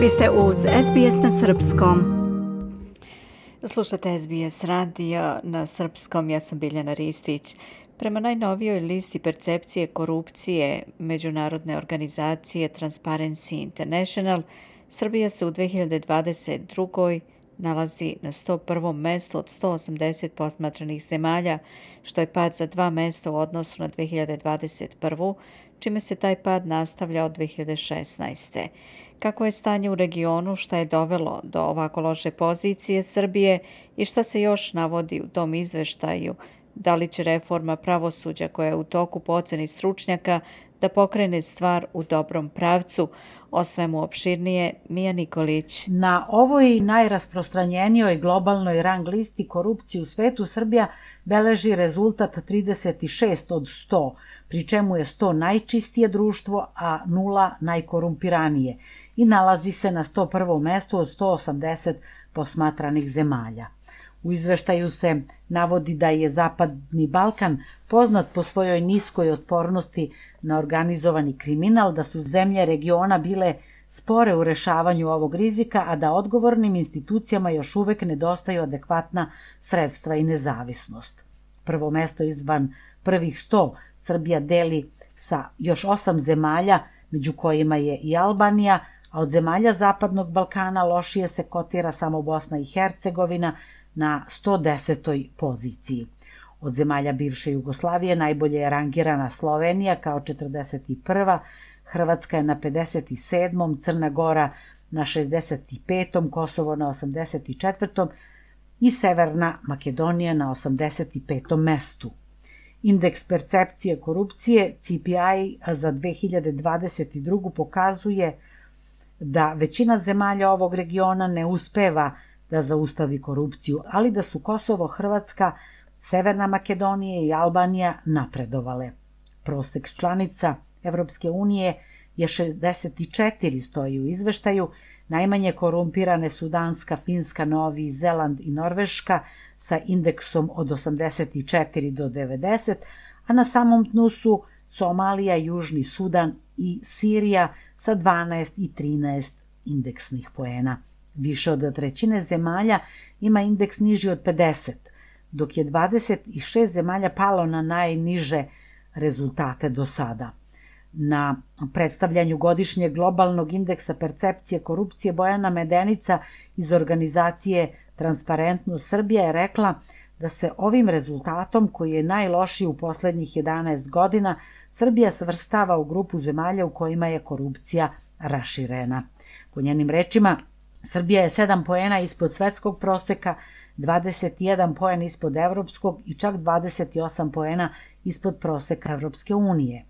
Vi ste uz SBS na Srpskom. Slušate SBS radio na Srpskom, ja sam Biljana Ristić. Prema najnovijoj listi percepcije korupcije Međunarodne organizacije Transparency International, Srbija se u 2022 nalazi na 101. mestu od 180 posmatranih zemalja, što je pad za dva mesta u odnosu na 2021. čime se taj pad nastavlja od 2016. Kako je stanje u regionu, šta je dovelo do ovako loše pozicije Srbije i šta se još navodi u tom izveštaju, da li će reforma pravosuđa koja je u toku po oceni stručnjaka da pokrene stvar u dobrom pravcu, O svemu opširnije Mija Nikolić. Na ovoj najrasprostranjenijoj globalnoj rang listi korupcije u svetu Srbija beleži rezultat 36 od 100, pri čemu je 100 najčistije društvo, a 0 najkorumpiranije i nalazi se na 101. mestu od 180 posmatranih zemalja. U izveštaju se navodi da je Zapadni Balkan poznat po svojoj niskoj otpornosti na organizovani kriminal, da su zemlje regiona bile spore u rešavanju ovog rizika, a da odgovornim institucijama još uvek nedostaju adekvatna sredstva i nezavisnost. Prvo mesto izvan prvih sto Srbija deli sa još osam zemalja, među kojima je i Albanija, a od zemalja Zapadnog Balkana lošije se kotira samo Bosna i Hercegovina na 110. poziciji. Od zemalja bivše Jugoslavije najbolje je rangirana Slovenija kao 41. Hrvatska je na 57. Crna Gora na 65. Kosovo na 84. i Severna Makedonija na 85. mestu. Indeks percepcije korupcije CPI za 2022. pokazuje da većina zemalja ovog regiona ne uspeva da zaustavi korupciju, ali da su Kosovo, Hrvatska, Severna Makedonija i Albanija napredovale. Prosek članica Evropske unije je 64 stoji u izveštaju, najmanje korumpirane su Danska, Finska, Novi Zeland i Norveška sa indeksom od 84 do 90, a na samom dnu su Somalija, Južni Sudan i Sirija sa 12 i 13 indeksnih poena. Više od trećine zemalja ima indeks niži od 50, dok je 26 zemalja palo na najniže rezultate do sada. Na predstavljanju godišnjeg globalnog indeksa percepcije korupcije Bojana Medenica iz organizacije Transparentnost Srbija je rekla da se ovim rezultatom, koji je najlošiji u poslednjih 11 godina, Srbija svrstava u grupu zemalja u kojima je korupcija raširena. Po njenim rečima, Srbija je 7 poena ispod svetskog proseka, 21 poen ispod evropskog i čak 28 poena ispod proseka Evropske unije.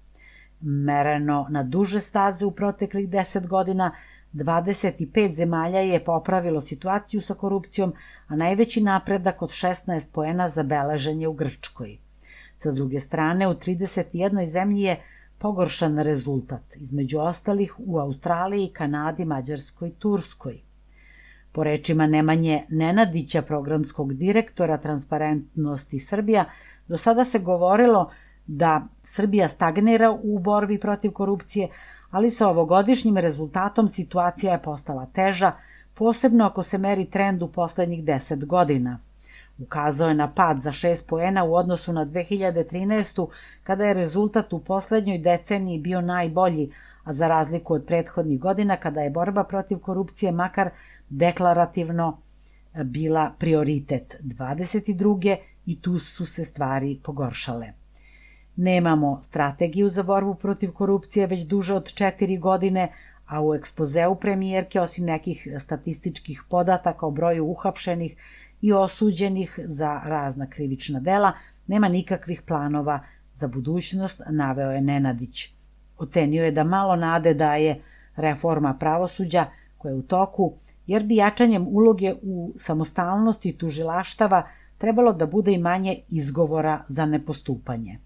Mereno na duže staze u proteklih 10 godina, 25 zemalja je popravilo situaciju sa korupcijom, a najveći napredak od 16 poena zabeležen je u Grčkoj. Sa druge strane, u 31. zemlji je pogoršan rezultat, između ostalih u Australiji, Kanadi, Mađarskoj Turskoj. Po rečima Nemanje Nenadića, programskog direktora Transparentnosti Srbija, do sada se govorilo da Srbija stagnira u borbi protiv korupcije, ali sa ovogodišnjim rezultatom situacija je postala teža, posebno ako se meri trend u poslednjih 10 godina. Ukazao je na pad za 6 poena u odnosu na 2013. kada je rezultat u poslednjoj deceniji bio najbolji, a za razliku od prethodnih godina kada je borba protiv korupcije makar deklarativno e, bila prioritet 22. i tu su se stvari pogoršale. Nemamo strategiju za borbu protiv korupcije već duže od četiri godine, a u ekspozeu premijerke, osim nekih statističkih podataka o broju uhapšenih i osuđenih za razna krivična dela, nema nikakvih planova za budućnost, naveo je Nenadić. Ocenio je da malo nade daje reforma pravosuđa koja je u toku, jer bi jačanjem uloge u samostalnosti tužilaštava trebalo da bude i manje izgovora za nepostupanje.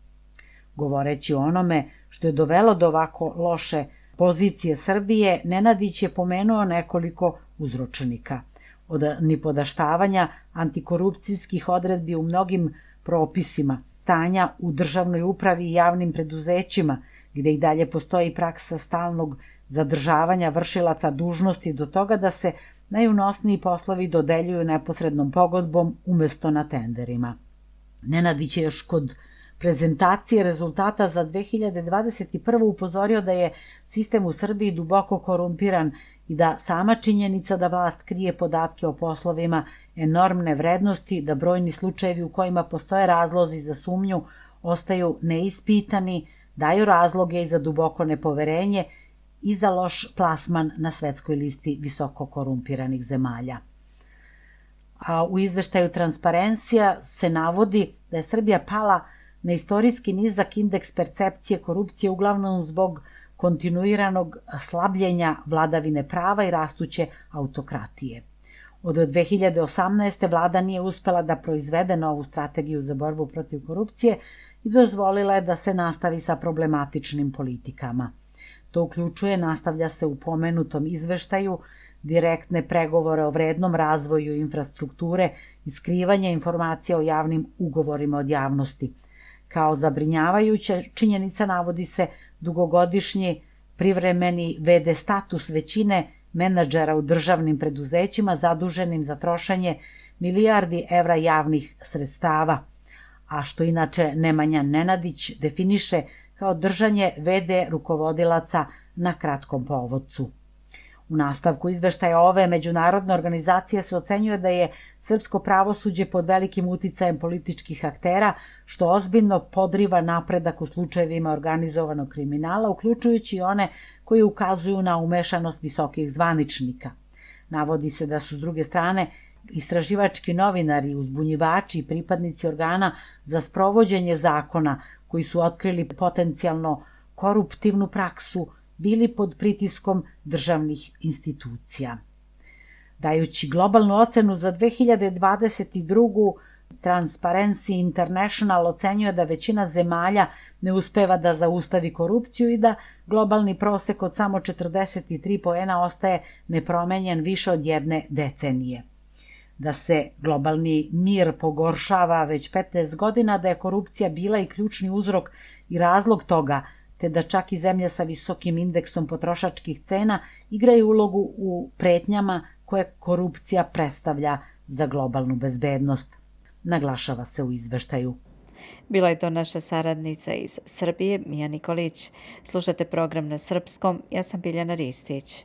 Govoreći o onome što je dovelo do ovako loše pozicije Srbije, Nenadić je pomenuo nekoliko uzročnika. Od nipodaštavanja antikorupcijskih odredbi u mnogim propisima, stanja u državnoj upravi i javnim preduzećima, gde i dalje postoji praksa stalnog zadržavanja vršilaca dužnosti do toga da se najunosniji poslovi dodeljuju neposrednom pogodbom umesto na tenderima. Nenadić je još kod prezentacije rezultata za 2021. upozorio da je sistem u Srbiji duboko korumpiran i da sama činjenica da vlast krije podatke o poslovima enormne vrednosti, da brojni slučajevi u kojima postoje razlozi za sumnju ostaju neispitani, daju razloge i za duboko nepoverenje i za loš plasman na svetskoj listi visoko korumpiranih zemalja. A u izveštaju Transparencija se navodi da je Srbija pala na istorijski nizak indeks percepcije korupcije uglavnom zbog kontinuiranog slabljenja vladavine prava i rastuće autokratije. Od 2018. vlada nije uspela da proizvede novu strategiju za borbu protiv korupcije i dozvolila je da se nastavi sa problematičnim politikama. To uključuje, nastavlja se u pomenutom izveštaju, direktne pregovore o vrednom razvoju infrastrukture i skrivanje informacija o javnim ugovorima od javnosti. Kao zabrinjavajuća činjenica navodi se dugogodišnji privremeni VD status većine menadžera u državnim preduzećima zaduženim za trošenje milijardi evra javnih sredstava, a što inače Nemanja Nenadić definiše kao držanje VD rukovodilaca na kratkom povodcu. U nastavku izveštaja ove međunarodne organizacije se ocenjuje da je srpsko pravosuđe pod velikim uticajem političkih aktera, što ozbiljno podriva napredak u slučajevima organizovanog kriminala, uključujući one koji ukazuju na umešanost visokih zvaničnika. Navodi se da su s druge strane istraživački novinari, uzbunjivači i pripadnici organa za sprovođenje zakona koji su otkrili potencijalno koruptivnu praksu bili pod pritiskom državnih institucija. Dajući globalnu ocenu za 2022. Transparency International ocenjuje da većina zemalja ne uspeva da zaustavi korupciju i da globalni prosek od samo 43 poena ostaje nepromenjen više od jedne decenije. Da se globalni mir pogoršava već 15 godina, da je korupcija bila i ključni uzrok i razlog toga te da čak i zemlje sa visokim indeksom potrošačkih cena igraju ulogu u pretnjama koje korupcija predstavlja za globalnu bezbednost. Naglašava se u izveštaju. Bila je to naša saradnica iz Srbije, Mija Nikolić. Slušate program na srpskom, ja sam Biljana Ristić.